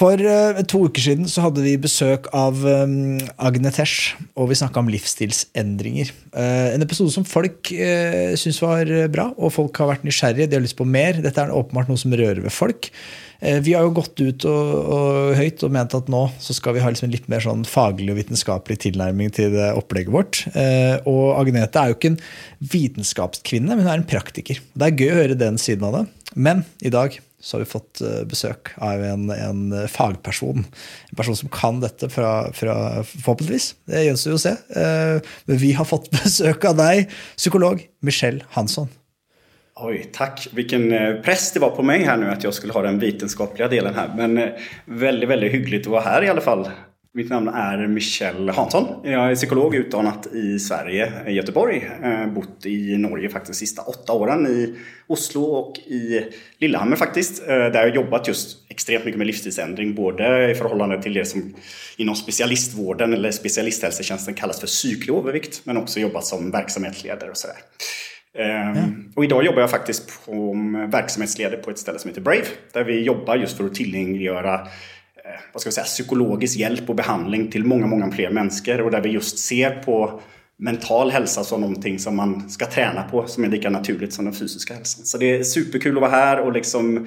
For eh, to uker siden så hadde vi besøk av ehm, Agnetesh, og vi snakka om livsstilsendringer. Eh, en episode som folk eh, syns var bra, og folk har vært nysgjerrige. De har lyst på mer. Dette er åpenbart noe som rører ved folk. Eh, vi har jo gått ut og, og, høyt og ment at nå så skal vi ha liksom en litt mer sånn faglig og vitenskapelig tilnærming til det opplegget vårt. Uh, og Agnete er jo ikke en vitenskapskvinne, men hun er en praktiker. Det er gøy å høre den siden av det. Men i dag så har vi fått besök besøk av en, en fagperson. En person som kan dette fra, fra forhåpentligvis. Det gjenstår jo å se. Men vi har fått besøk av deg, psykolog Michelle Hansson. Oj, tack. Vilken eh, press det var på mig här nu att jag skulle ha den vetenskapliga delen här. Men eh, väldigt, väldigt hyggligt att vara här i alla fall. Mitt namn är Michel Hansson. Jag är psykolog utdanat i Sverige, i Göteborg. Eh, bott i Norge faktiskt de sista åtta åren i Oslo och i Lillehammer faktiskt. Där jag jobbat just extremt mycket med livsstilsändring. Både i förhållande till det som inom specialistvården eller specialisthälsotjänsten kallas för psyklig övervikt. Men också jobbat som verksamhetsledare och sådär. Ja. Och idag jobbar jag faktiskt som verksamhetsledare på ett ställe som heter Brave. Där vi jobbar just för att tillgängliggöra vad ska vi säga, psykologisk hjälp och behandling till många, många fler människor. Och där vi just ser på mental hälsa som någonting som man ska träna på som är lika naturligt som den fysiska hälsan. Så det är superkul att vara här och liksom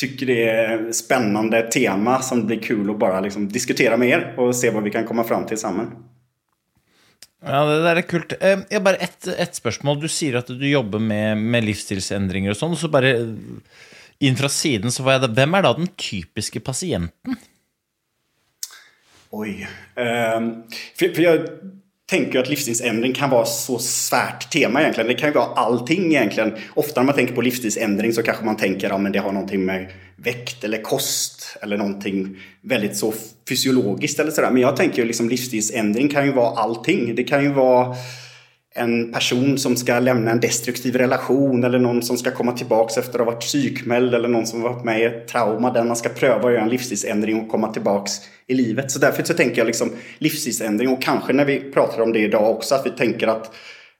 tycker det är spännande tema som blir kul att bara liksom diskutera med er och se vad vi kan komma fram till sammen. Ja, det der er kult. Eh, jeg bare ett et spørsmål. Du sier at du jobber med, med livsstilsendringer og sånn. Så bare eh, inn fra siden så får jeg det. Hvem er da den typiske pasienten? Oj. Um, för, för jag tänker att livsstilsändring kan vara så svärt tema egentligen. Det kan ju vara allting egentligen. Ofta när man tänker på livsstilsändring så kanske man tänker att ja, men det har någonting med väkt eller kost eller någonting väldigt så fysiologiskt eller sådär. Men jag tänker ju liksom livsstilsändring kan ju vara allting. Det kan ju vara en person som ska lämna en destruktiv relation eller någon som ska komma tillbaka efter att ha varit psykmäld eller någon som varit med i ett trauma där man ska pröva att göra en livsstilsändring och komma tillbaks i livet. Så därför så tänker jag liksom livsstilsändring och kanske när vi pratar om det idag också att vi tänker att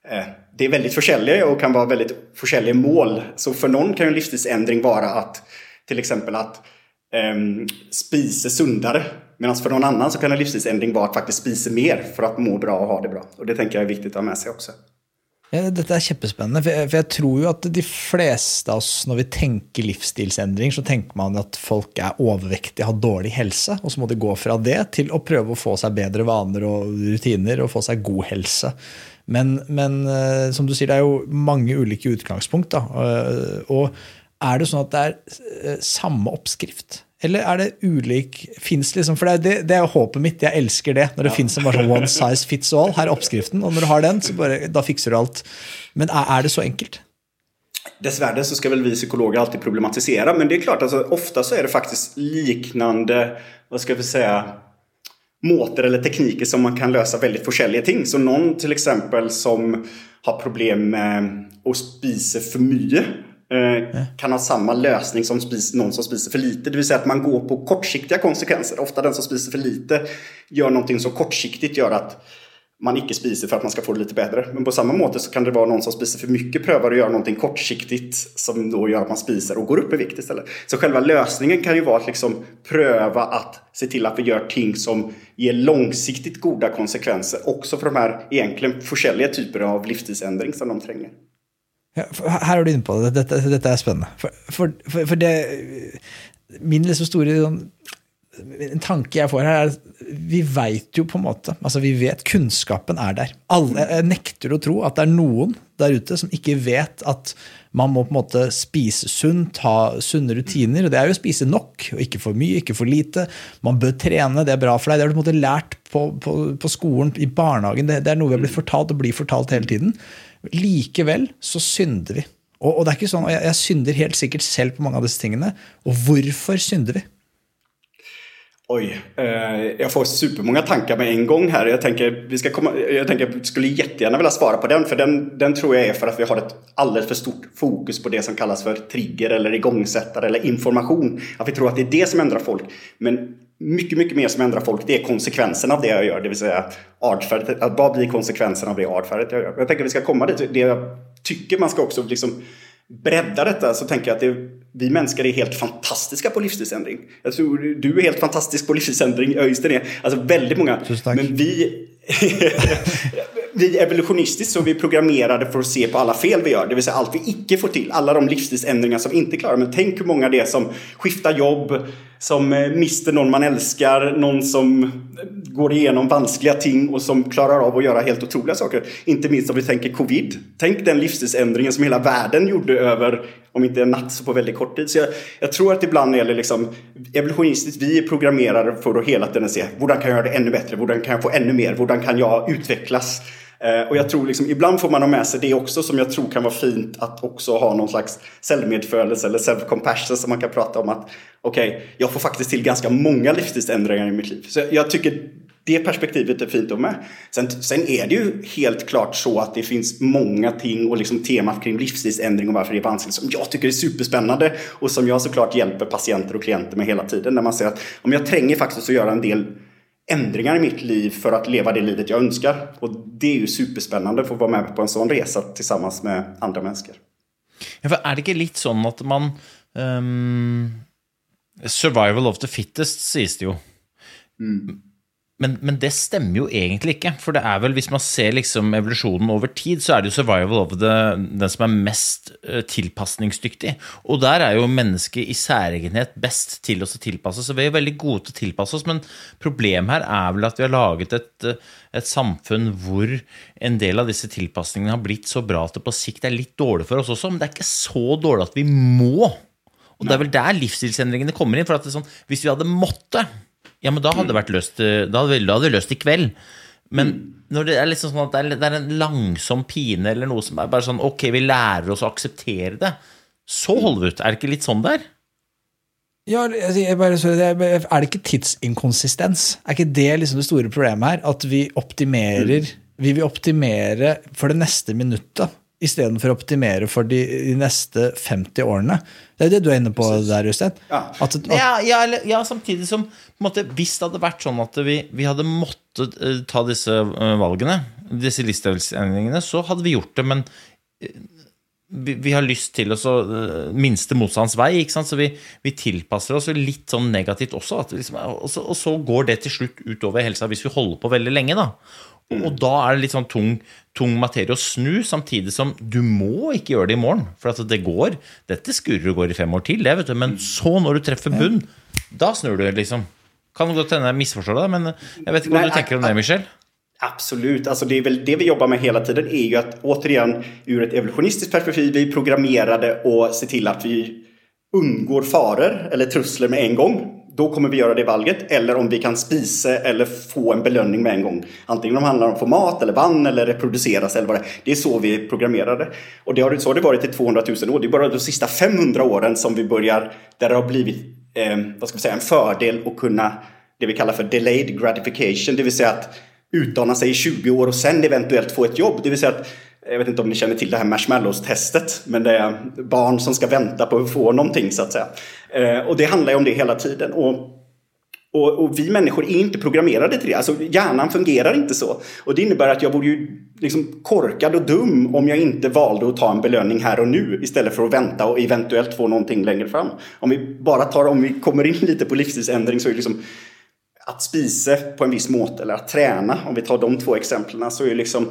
eh, det är väldigt försäljare och kan vara väldigt försäljare mål. Så för någon kan ju en livsstilsändring vara att till exempel att eh, spisa sundare Medan för någon annan så kan en livsstilsändring vara att faktiskt spisa mer för att må bra och ha det bra. Och det tänker jag är viktigt att ha med sig också. Ja, dette är jättespännande, för jag for tror ju att de flesta, av oss, när vi tänker livsstilsändring, så tänker man att folk är överviktiga, har dålig hälsa, och så måste de gå från det till att försöka få sig bättre vanor och rutiner och få sig god hälsa. Men, men eh, som du säger, det är ju många olika utgångspunkter. Eh, och är det så att det är eh, samma uppskrift? Eller er det ulik Fins liksom For det, det, er håpet mitt. Jeg elsker det. Når det ja. fins en bare sånn one size fits all. Her er oppskriften. Og når du har den, så bare, da fikser du alt. Men er, er det så enkelt? Dessvärre så ska väl vi psykologer alltid problematisera. Men det är klart, alltså, ofta så är det faktiskt liknande, vad ska vi säga, måter eller tekniker som man kan lösa väldigt olika ting. Så någon till exempel som har problem med att spisa för mycket kan ha samma lösning som någon som spiser för lite. Det vill säga att man går på kortsiktiga konsekvenser. Ofta den som spiser för lite gör någonting som kortsiktigt gör att man icke spiser för att man ska få det lite bättre. Men på samma måte så kan det vara någon som spiser för mycket prövar att göra någonting kortsiktigt som då gör att man spiser och går upp i vikt istället. Så själva lösningen kan ju vara att liksom pröva att se till att vi gör ting som ger långsiktigt goda konsekvenser också för de här egentligen olika typer av livsstilsändring som de tränger. Her er du inne på det. Dette, dette er spennende. For, for, for, for det Min liksom store sånn, en tanke jeg får her, er at vi veit jo på en måte altså Vi vet kunnskapen er der. Alle jeg nekter å tro at det er noen der ute som ikke vet at man må på en måte spise sunt, ha sunne rutiner. og Det er jo å spise nok, og ikke for mye, ikke for lite. Man bør trene, det er bra for deg. Det har du på en måte lært på, på, på skolen, i barnehagen. Det, det, er noe vi har blitt fortalt og blir fortalt hele tiden. Likevel så synder vi. Og, og det er ikke sånn, og jeg, jeg synder helt sikkert selv på mange av disse tingene. Og hvorfor synder vi? Oj, eh, jag får supermånga tankar med en gång här. Jag tänker, vi ska komma, jag tänker, skulle jättegärna vilja svara på den. För den, den tror jag är för att vi har ett alldeles för stort fokus på det som kallas för trigger eller igångsättare eller information. Att vi tror att det är det som ändrar folk. Men mycket, mycket mer som ändrar folk, det är konsekvenserna av det jag gör. Det vill säga artfärdigt. Att vad blir konsekvenserna av det artfärdigt jag gör? Jag tänker att vi ska komma dit. Det jag tycker man ska också liksom bredda detta så tänker jag att det, vi människor är helt fantastiska på livsstilsändring. Jag tror du är helt fantastisk på livsstilsändring, Öystein är. Alltså väldigt många. Men vi... vi evolutionistiskt så är vi programmerade för att se på alla fel vi gör. Det vill säga allt vi icke får till. Alla de livsstilsändringar som vi inte klarar. Men tänk hur många det är som skiftar jobb, som eh, mister någon man älskar, någon som går igenom vanskliga ting och som klarar av att göra helt otroliga saker. Inte minst om vi tänker covid. Tänk den livsstilsändringen som hela världen gjorde över, om inte en natt så på väldigt kort tid. Så jag, jag tror att ibland är det liksom evolutionistiskt, vi är programmerade för att hela tiden se, hur kan jag göra det ännu bättre? Hur kan jag få ännu mer? Hur kan jag utvecklas? Eh, och jag tror liksom, ibland får man ha med sig det också som jag tror kan vara fint att också ha någon slags självmedfödelse eller self-compassion som man kan prata om att okej, okay, jag får faktiskt till ganska många livsstilsändringar i mitt liv. Så jag tycker det perspektivet är fint att med. Sen, sen är det ju helt klart så att det finns många ting och liksom temat kring livsstilsändring och varför det är vanskligt som jag tycker är superspännande och som jag såklart hjälper patienter och klienter med hela tiden. När man säger att om jag tränger faktiskt att göra en del ändringar i mitt liv för att leva det livet jag önskar. Och det är ju superspännande att få vara med på en sån resa tillsammans med andra människor. Ja, för är det inte lite så att man um, Survival of the fittest, sägs det ju. Mm. Men, men, det stemmer jo egentlig ikke. For det er vel, hvis man ser liksom evolusjonen over tid, så er det jo survival of the, den som er mest uh, tilpasningsdyktig. Og der er jo mennesket i særegenhet best til å tilpasse. Så vi er jo veldig gode til å tilpasse oss, men problemet her er vel at vi har laget et, et samfunn hvor en del av disse tilpasningene har blitt så bra at det på sikt er litt dårlig for oss også, men det er ikke så dårlig at vi må. Og det er vel der livsstilsendringene kommer inn. for at sånn, Hvis vi hadde måttet ja, men da hadde det vært løst eh, Da hadde vi løst i kveld. Men når det er liksom sånn at det er, en langsom pine eller noe som er bare sånn Ok, vi lærer oss å akseptere det. Så holder vi ut. Er det ikke litt sånn der? Ja, bare, Er det ikke tidsinkonsistens? Er ikke det liksom det store problemet her? At vi optimerer Vi vil optimere for det neste minuttet istedenfor å optimere for de, de, neste 50 årene. Det er det du er inne på der, Øystein? Ja. At, at, ja, ja, ja, samtidig som måte, Hvis det hadde vært sånn at vi, vi hadde måttet uh, ta disse uh, valgene, disse listeendringene, så hadde vi gjort det. Men uh, vi, vi, har lyst til å minste motstands vei, ikke sant? så vi, vi, tilpasser oss litt sånn negativt også. Liksom, og, så, og, så, går det til slutt utover helsa hvis vi holder på veldig lenge. da og da er det litt sånn tung, tung materie å snu, samtidig som du må ikke gjøre det i morgen. For at det går. Dette skurrer og går i fem år til, det, vet du. Men så, når du treffer bunn, da snur du, liksom. Kan godt hende jeg misforstår det, men jag vet inte vad du tänker om det, Michel? Absolut, alltså det väl det vi jobbar med hela tiden är ju att återigen ur ett evolutionistiskt perspektiv, vi är programmerade att se till att vi undgår faror eller trusler med en gång då kommer vi göra det valget. Eller om vi kan spisa eller få en belöning med en gång. Antingen om det handlar om att få mat eller vann eller reproduceras eller vad det är. Det är så vi programmerade. Och det har, så har det varit i 200 000 år. Det är bara de sista 500 åren som vi börjar, där det har blivit eh, vad ska vi säga, en fördel att kunna, det vi kallar för delayed gratification. Det vill säga att utdana sig i 20 år och sen eventuellt få ett jobb. Det vill säga att jag vet inte om ni känner till det här marshmallows-testet. Men det är barn som ska vänta på att få någonting så att säga. Eh, och det handlar ju om det hela tiden. Och, och, och, vi människor är inte programmerade till det. Alltså hjärnan fungerar inte så. Och det innebär att jag vore ju liksom korkad och dum om jag inte valde att ta en belöning här och nu istället för att vänta och eventuellt få någonting längre fram. Om vi bara tar, om vi kommer in lite på livsstilsändring så är det liksom att spisa på en viss måte eller att träna, om vi tar de två exemplen, så är liksom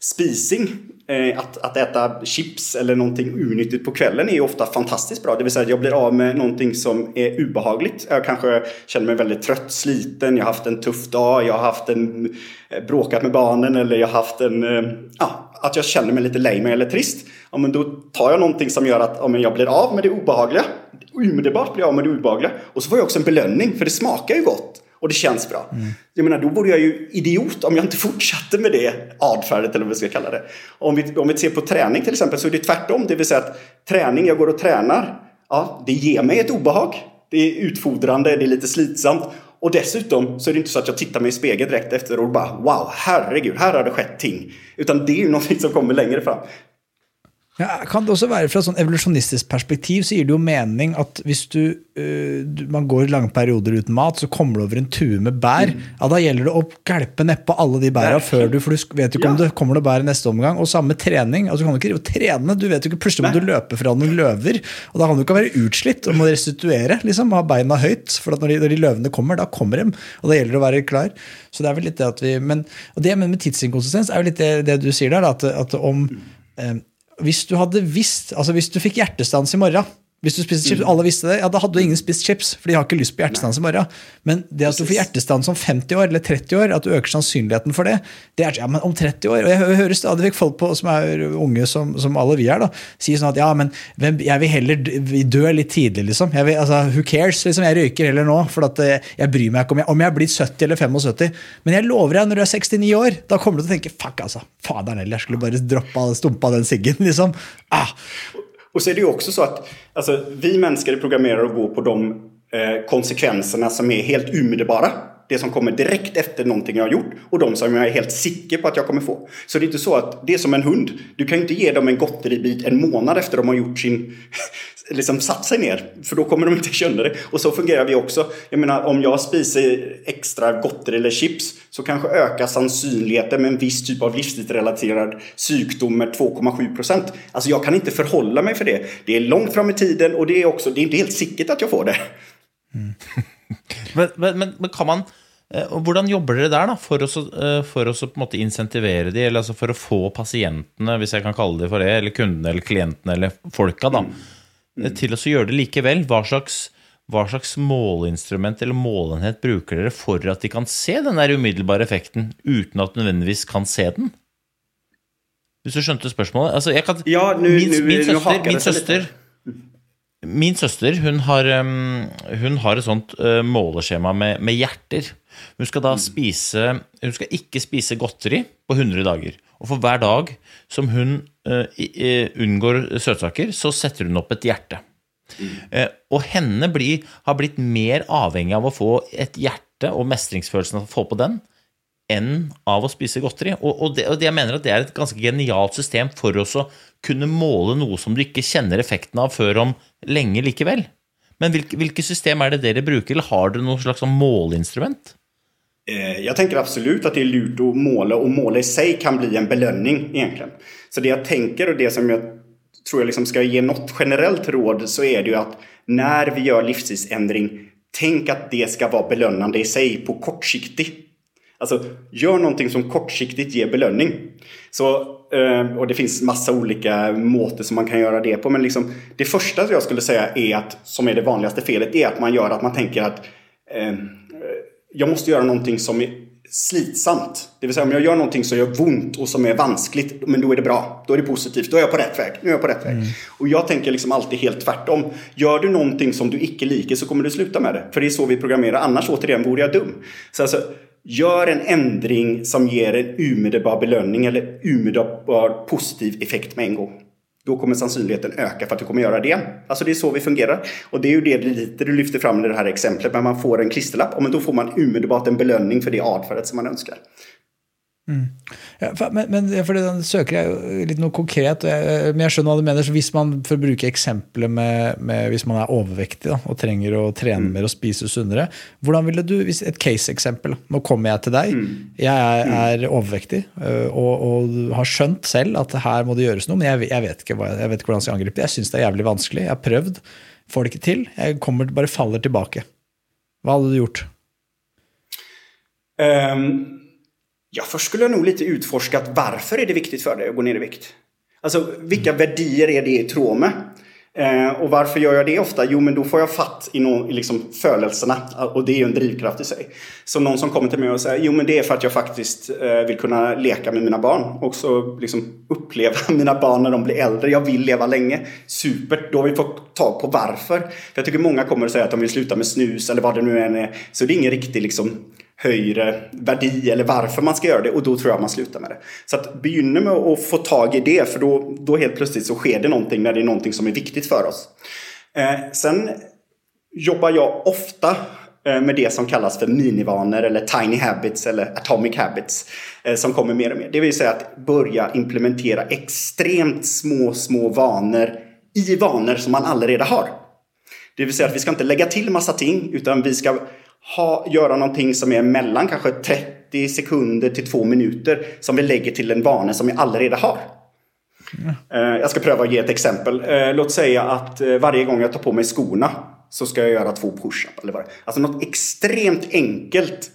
spising, Eh, att, att äta chips eller någonting onyttigt på kvällen är ju ofta fantastiskt bra. Det vill säga att jag blir av med någonting som är obehagligt. Jag kanske känner mig väldigt trött, sliten, jag har haft en tuff dag, jag har haft en, eh, bråkat med barnen eller jag har haft en, eh, ja, att jag känner mig lite lame eller trist. Ja, men då tar jag någonting som gör att ja, men jag blir av med det obehagliga. Omedelbart blir jag av med det obehagliga. Och så får jag också en belöning, för det smakar ju gott. Och det känns bra. Mm. Jag menar, då vore jag ju idiot om jag inte fortsatte med det adfärdet eller vad vi ska kalla det. Om vi, om vi ser på träning till exempel så är det tvärtom. Det vill säga att träning, jag går och tränar, ja, det ger mig ett obehag. Det är utfodrande, det är lite slitsamt. Och dessutom så är det inte så att jag tittar mig i spegeln direkt efter och bara wow, herregud, här har det skett ting. Utan det är ju någonting som kommer längre fram. Ja, kan det også være Fra sånn evolusjonistisk perspektiv så gir det jo mening at hvis du, uh, man går lange perioder uten mat, så kommer du over en tue med bær. Mm. Ja, Da gjelder det å gælpe nedpå alle de bæra før du For du vet jo ikke ja. om det kommer noe bær i neste omgang. Og samme trening. altså Du kan jo ikke trene. du vet jo ikke, Plutselig må du løpe fra noen løver. Og da kan du ikke være utslitt og må restituere. liksom, Ha beina høyt. For når de, når de, løvene kommer, da kommer de. Og da gjelder det å være klar. Så det er vel litt det at vi, Men, og det med tidsinkonsistens er jo litt det, det du sier der, at, at om eh, hvis du hadde visst Altså, hvis du fikk hjertestans i morgen hvis du spiste chips, alle visste det, ja, da hadde jo ingen spist chips. For de har ikke lyst på hjertestans i morgen. Men det at du får hjertestans om 50 år eller 30 år, at du øker sannsynligheten for det, det er ja, men om 30 år. Og jeg hører stadig vekk folk på, som er unge, som, som alle vi er, da, sier sånn at ja, men jeg vil heller dø litt tidlig, liksom. Jeg vil, altså, who cares? liksom, Jeg røyker heller nå, for at eh, jeg bryr meg ikke om jeg, om jeg blir 70 eller 75. Men jeg lover deg, når du er 69 år, da kommer du til å tenke fuck, altså. Faderen heller, jeg skulle bare droppa, stumpa den siggen, liksom. Ah. Och så är det ju också så att alltså, vi människor är programmerade att gå på de eh, konsekvenserna som är helt omedelbara. Det som kommer direkt efter någonting jag har gjort och de som jag är helt säker på att jag kommer få. Så det är inte så att det är som en hund. Du kan inte ge dem en gotteribit en månad efter de har gjort sin, liksom satt sig ner. För då kommer de inte känna det. Och så fungerar vi också. Jag menar om jag spiser extra gotter eller chips så kanske ökar sannsynligheten med en viss typ av livsstilsrelaterad sjukdom med 2,7 procent. Alltså jag kan inte förhålla mig för det. Det är långt fram i tiden och det är också, det är inte helt säkert att jag får det. Mm. men, men, men, men, kan man eh, Hvordan jobber dere der, da, for å, eh, for å på en måte insentivere de, eller altså for å få pasientene, hvis jeg kan kalle det for det, eller kundene eller klientene eller folka, da, mm. Mm. til å gjøre det likevel? Hva slags, hva slags måleinstrument eller målenhet bruker dere for at de kan se den der umiddelbare effekten, uten at nødvendigvis kan se den? Hvis du skjønte spørsmålet? Altså, kan, ja, nu, min, min, søster, min søster Min søster hun har, hun har et sånt uh, måleskjema med, med, hjerter. Hun skal da mm. spise Hun skal ikke spise godteri på 100 dager. Og for hver dag som hun uh, unngår søtsaker, så setter hun opp et hjerte. Mm. Og henne blir, har blitt mer avhengig av å få et hjerte og mestringsfølelsen av å få på den, enn av å spise godteri. Og, og, det, og jeg mener at det er et ganske genialt system for oss å kunne måle noe som du ikke kjenner effekten av før om lenge likevel. Men hvilke, hvilke system er det dere bruker, eller har dere noe slags måleinstrument? Eh, jag tänker absolut att det är lurt att måla och måla i sig kan bli en belöning egentligen. Så det jag tänker och det som jag tror jag liksom ska ge något generellt råd så är det ju att när vi gör livsstilsändring, tänk att det ska vara belönande i sig på kortsiktigt. Alltså, gör någonting som kortsiktigt ger belöning. Så, och det finns massa olika måter som man kan göra det på. Men liksom, det första jag skulle säga är att, som är det vanligaste felet, är att man gör att man tänker att eh, jag måste göra någonting som är slitsamt. Det vill säga om jag gör någonting som gör ont och som är vanskligt, men då är det bra. Då är det positivt. Då är jag på rätt väg. Nu är jag på rätt väg. Mm. Och jag tänker liksom alltid helt tvärtom. Gör du någonting som du icke liker så kommer du sluta med det. För det är så vi programmerar. Annars återigen vore jag dum. Så alltså, Gör en ändring som ger en omedelbar belöning eller omedelbar positiv effekt med en gång. Då kommer sannolikheten öka för att du kommer göra det. Alltså det är så vi fungerar. Och det är ju det lite du lyfter fram i det här exemplet. Men man får en klisterlapp, men då får man omedelbart en belöning för det adfärdet som man önskar. Mm. Ja, men, men for den søker jeg litt noe konkret. Jeg, men jeg skjønner hva du mener. så Hvis man for å bruke eksempelet med, med, hvis man er overvektig da, og trenger å trene mm. mer og spise sunnere hvordan ville du, hvis Et case-eksempel. Nå kommer jeg til deg. Mm. Jeg er, mm. er overvektig øh, og, og, har skjønt selv at her må det gjøres noe, men jeg, jeg, vet, ikke hva, jeg vet ikke hvordan jeg skal angripe det. Jeg syns det er jævlig vanskelig. Jeg har prøvd, får det ikke til. Jeg kommer bare faller tilbake. Hva hadde du gjort? Um, ja, först skulle jag nog lite utforskat varför är det viktigt för dig att gå ner i vikt? Alltså vilka värdier är det i tråd med? Eh, och varför gör jag det ofta? Jo, men då får jag fatt i, no, i liksom födelserna och det är ju en drivkraft i sig. Så någon som kommer till mig och säger jo men det är för att jag faktiskt eh, vill kunna leka med mina barn och så liksom uppleva mina barn när de blir äldre. Jag vill leva länge. Super, då har vi fått tag på varför. För jag tycker många kommer och säger att de vill sluta med snus eller vad det nu än är. Så det är ingen riktig liksom högre värdi eller varför man ska göra det och då tror jag man slutar med det. Så att begynna med att få tag i det för då, då helt plötsligt så sker det någonting när det är någonting som är viktigt för oss. Eh, sen jobbar jag ofta eh, med det som kallas för minivanor eller tiny habits eller atomic habits eh, som kommer mer och mer. Det vill säga att börja implementera extremt små, små vanor i vanor som man allerede har. Det vill säga att vi ska inte lägga till massa ting utan vi ska ha, göra någonting som är mellan kanske 30 sekunder till två minuter som vi lägger till en vana som vi allerede har. Mm. Jag ska pröva att ge ett exempel. Eh, låt säga att eh, varje gång jag tar på mig skorna så ska jag göra två push-up. Alltså något extremt enkelt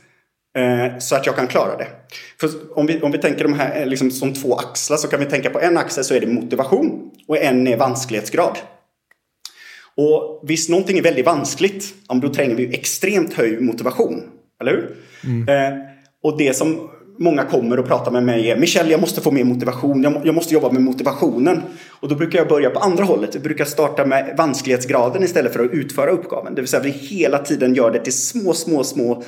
så att jag kan klara det. För om, vi, om vi tänker de här liksom som två axlar så kan vi tänka på en axel så är det motivation och en är vansklighetsgrad. Och visst, någonting är väldigt vanskligt, då tränger vi extremt hög motivation. Eller hur? Mm. Eh, och det som många kommer och pratar med mig är Michel, jag måste få mer motivation. Jag, jag, måste jobba med motivationen. Och då brukar jag börja på andra hållet. Jag brukar starta med vansklighetsgraden istället för att utföra uppgaven. Det vill säga vi hela tiden gör det till små, små, små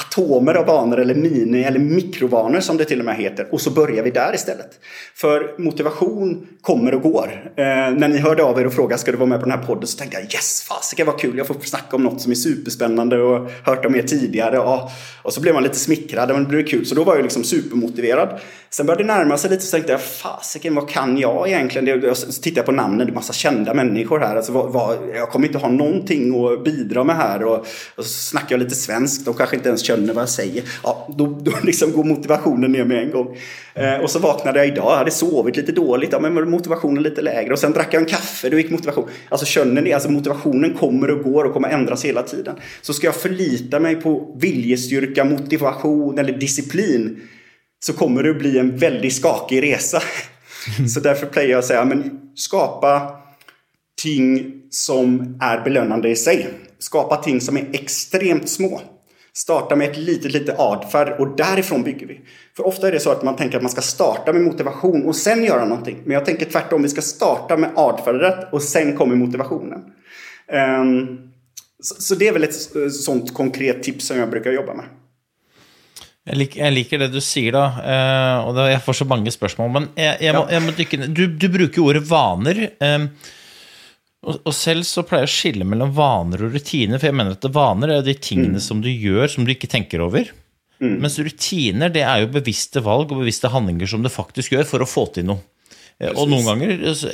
atomer av vanor eller mini eller mikrovanor som det till och med heter. Och så börjar vi där istället. För motivation kommer och går. Eh, när ni hörde av er och frågade ska du vara med på den här podden så tänkte jag yes, fasiken vad kul, jag får snacka om något som är superspännande och hört om er tidigare. Och, och så blev man lite smickrad, men det blev kul. Så då var jag liksom supermotiverad. Sen började det närma sig lite så tänkte jag fasiken vad kan jag egentligen? Så tittade jag på namnen, det är massa kända människor här. Alltså, vad, vad, jag kommer inte ha någonting att bidra med här. Och, och så snackar jag lite svenskt, de kanske inte ens känner vad jag säger. Ja, då, då liksom går motivationen ner med en gång. Eh, och så vaknade jag idag, jag hade sovit lite dåligt, ja, men motivationen lite lägre. Och sen drack jag en kaffe, då gick motivationen. Alltså känner ni, alltså motivationen kommer och går och kommer ändras hela tiden. Så ska jag förlita mig på viljestyrka, motivation eller disciplin så kommer det att bli en väldigt skakig resa. Så därför playar jag att säga, men skapa ting som är belönande i sig. Skapa ting som är extremt små. Starta med ett litet, litet adfärd och därifrån bygger vi. För ofta är det så att man tänker att man ska starta med motivation och sen göra någonting. Men jag tänker tvärtom, vi ska starta med adfärdet och sen kommer motivationen. Um, så, det är väl ett sånt konkret tips som jag brukar jobba med. Jeg liker, jeg liker, det du sier, da. Uh, og det, jeg får så mange spørsmål. Men jeg, jeg, må, jeg må, dykke du, du, bruker ordet vaner. Um, og, selv så pleier jeg å skille mellom vaner og rutiner. For jeg mener at vaner er de tingene mm. som du gjør som du ikke tenker over. Mm. Mens rutiner det er jo bevisste valg og bevisste handlinger som du faktisk gjør for å få til noe. Precis. Og noen ganger,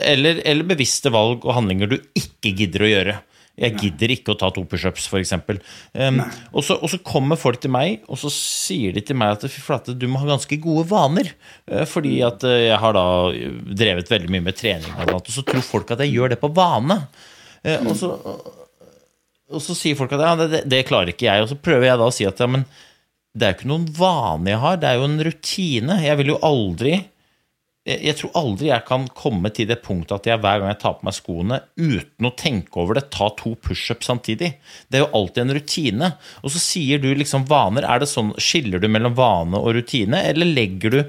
eller, eller bevisste valg og handlinger du ikke gidder å gjøre. Jeg gidder ikke å ta to pushups, f.eks. Um, og, så, og så kommer folk til meg, og så sier de til meg at fy flate, du må ha ganske gode vaner. Uh, fordi at uh, jeg har da drevet veldig mye med trening, og så tror folk at jeg gjør det på vane. Og, så, og, så, sier folk at ja, det, det, klarer ikke jeg. Og så prøver jeg da å si at ja, men det er jo ikke noen vane jeg har, det er jo en rutine. Jeg vil jo aldri jeg tror aldri jeg kan komme til det punktet at jeg hver gang jeg tar på meg skoene, uten å tenke over det, ta to pushups samtidig. Det er jo alltid en rutine. Og så sier du liksom vaner. Er det sånn, Skiller du mellom vane og rutine, eller legger du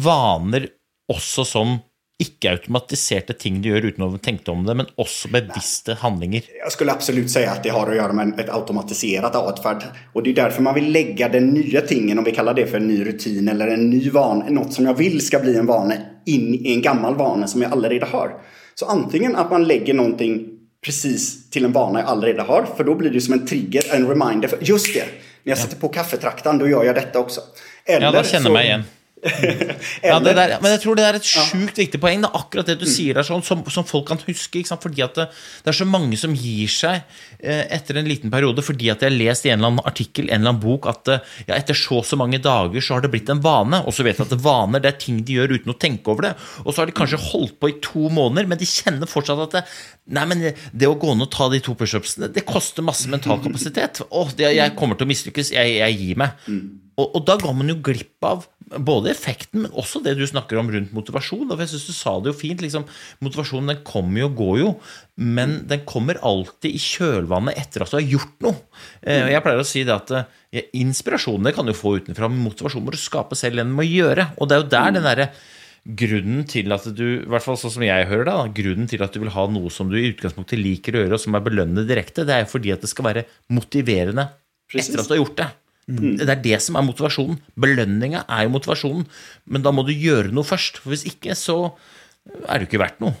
vaner også som ikke-automatiserte ting du gjør uten å tenke om det, men også bevisste handlinger. Jag skulle absolut säga att det har att göra med ett automatiserat adfärd. Och det är därför man vill lägga den nya tingen, om vi kallar det för en ny rutin eller en ny vana, något som jag vill ska bli en vana, in i en gammal vana som jag allerede har. Så antingen att man lägger någonting precis till en vana jag allerede har, för då blir det som en trigger, en reminder. För, just det, när jag sätter på kaffetraktan, då gör jag detta också. Eller ja, då känner så, mig igen Ja, det der, men jeg tror det er et sjukt viktig poeng. Er akkurat det du sier der, sånn, som, som folk kan huske. Fordi det, det er så mange som gir seg Eh, etter en liten periode fordi at jeg har lest i en eller annen artikkel en eller annen bok at eh, ja, etter så og så mange dager så har det blitt en vane. Og så vet jeg at vaner det er ting de gjør uten å tenke over det. Og så har de kanskje holdt på i to måneder, men de kjenner fortsatt at det, nei, men det, å gå ned og ta de to pushupsene, det koster masse mental kapasitet. Åh, det, jeg kommer til å mislykkes. Jeg, jeg gir meg. Og, og, da går man jo glipp av både effekten, men også det du snakker om rundt motivasjon. Og jeg syns Du sa det jo fint. liksom, Motivasjonen den kommer jo og går jo, men den kommer alltid i kjølvannet etter at du har gjort noe. Eh, og Jeg pleier å si det at eh, det kan du få utenfra, men motivasjon må du skape selv gjennom å gjøre. Og det er jo der den derre grunnen til at du i hvert fall sånn som jeg hører det, grunnen til at du vil ha noe som du i utgangspunktet liker å gjøre, og som er belønnende direkte, det er jo fordi at det skal være motiverende etter at du har gjort det. Mm. Det er det som er motivasjonen. Belønninga er jo motivasjonen. Men da må du gjøre noe først. For hvis ikke, så er det jo ikke verdt noe.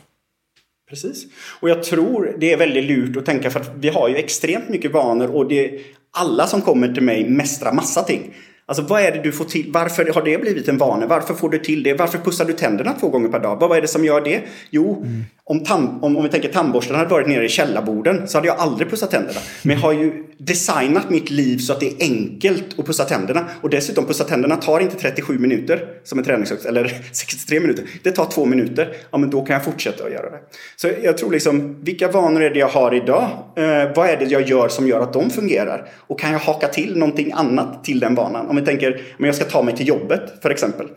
Precis. Och jag tror det är väldigt lurt att tänka för att vi har ju extremt mycket vanor och det, alla som kommer till mig mästrar massa ting. Alltså vad är det du får till? Varför har det blivit en vana? Varför får du till det? Varför pussar du tänderna två gånger per dag? Vad är det som gör det? Jo, mm om, tam, om, om vi tänker tandborsten hade varit nere i källarborden så hade jag aldrig pussat tänderna. Men jag har ju designat mitt liv så att det är enkelt att pussa tänderna. Och dessutom, pussa tänderna tar inte 37 minuter som en träningsövning, eller 63 minuter. Det tar två minuter. Ja, men då kan jag fortsätta att göra det. Så jag tror liksom, vilka vanor är det jag har idag? Eh, vad är det jag gör som gör att de fungerar? Och kan jag haka till någonting annat till den vanan? Om vi tänker, om jag ska ta mig till jobbet, för exempel.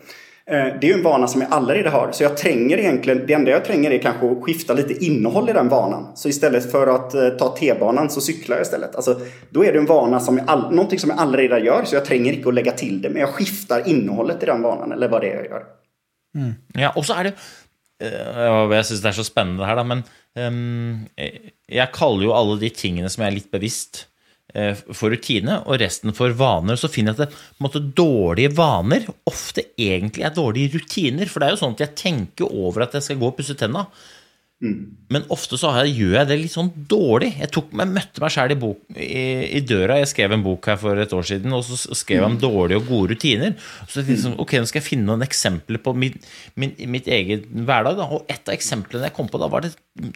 Eh, det är ju en vana som jag aldrig har. Så jag tränger egentligen, det enda jag tränger är kanske att skifta lite innehåll i den vanan. Så istället för att eh, ta T-banan så cyklar jag istället. Alltså, då är det en vana som jag, all, någonting som jag allaredan gör. Så jag tränger inte att lägga till det. Men jag skiftar innehållet i den vanan, eller vad det är jag gör. Mm. Ja, och så är det eh, uh, Jeg syns det er så spennende det her, da, men ehm, um, jeg kaller jo alle de tingene som jeg er litt bevisst for rutine, og resten for vaner. Så finner jeg at det, måte, dårlige vaner ofte egentlig er dårlige rutiner. For det er jo sånn at jeg tenker over at jeg skal gå og pusse tenna. Mm. Men ofte så jeg, gjør jeg det litt sånn dårlig. Jeg, tok, jeg møtte meg sjæl i, i, i, døra. Jeg skrev en bok her for et år siden, og så skrev jeg om mm. dårlige og gode rutiner. Så jeg liksom, ok, Nå skal jeg finne noen eksempler på min, min, mitt eget hverdag. Da. Og et av eksemplene jeg kom på, da var det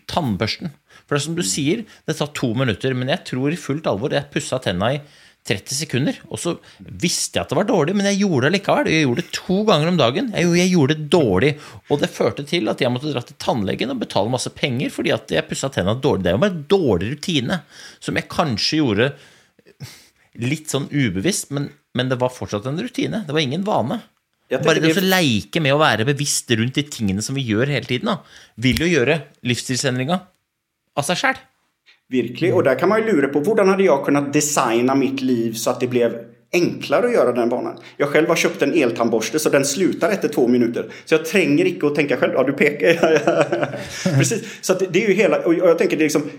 tannbørsten. For det er som du sier, det tar to minutter, men jeg tror i fullt alvor Jeg pussa tenna i 30 sekunder. Og så visste jeg at det var dårlig, men jeg gjorde det likevel. Jeg gjorde det to ganger om dagen. Jeg, gjorde det dårlig. Og det førte til at jeg måtte dra til tannlegen og betale masse penger fordi at jeg pussa tenna dårlig. Det er jo bare en dårlig rutine som jeg kanskje gjorde litt sånn ubevisst, men, men det var fortsatt en rutine. Det var ingen vane. Bare det å leke med å være bevisst rundt de tingene som vi gjør hele tiden, da, vil jo gjøre livsstilsendringa av sig själv. Verkligen, Och där kan man ju lura på hur hade jag kunnat designa mitt liv så att det blev enklare att göra den banan. Jag själv har köpt en eltandborste så den slutar efter två minuter. Så jag tränger icke att tänka själv. Ja, du pekar. Precis. Så det är ju hela... Och jag tänker det är liksom...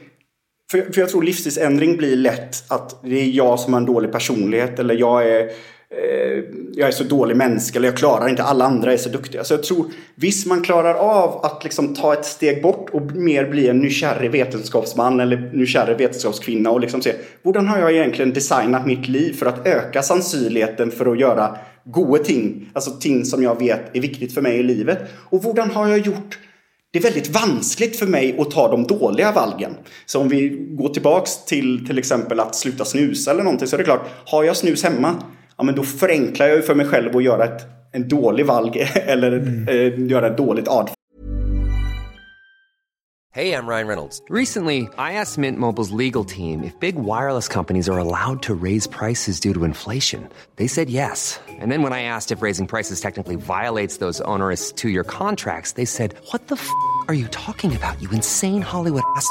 För, för jag tror livsstilsändring blir lätt att det är jag som har en dålig personlighet eller jag är Eh, jag är så dålig människa eller jag klarar inte, alla andra är så duktiga. Så jag tror, visst man klarar av att liksom ta ett steg bort och mer bli en nykärrig vetenskapsman eller nykärrig vetenskapskvinna och liksom se, hur har jag egentligen designat mitt liv för att öka sannolikheten för att göra goda ting, alltså ting som jag vet är viktigt för mig i livet. Och hur har jag gjort det är väldigt vanskligt för mig att ta de dåliga valgen. Så om vi går tillbaks till till exempel att sluta snusa eller någonting så är det klart, har jag snus hemma ja, men då förenklar jag ju för mig själv att göra ett, en dålig valg eller mm. eh, göra ett dåligt ad. Hej, I'm Ryan Reynolds. Recently, I asked Mint Mobiles legal team if big wireless companies are allowed to raise prices due to inflation. They said yes. And then when I asked if raising prices technically violates those onerous two-year contracts, they said, what the f*** are you talking about, you insane Hollywood ass?"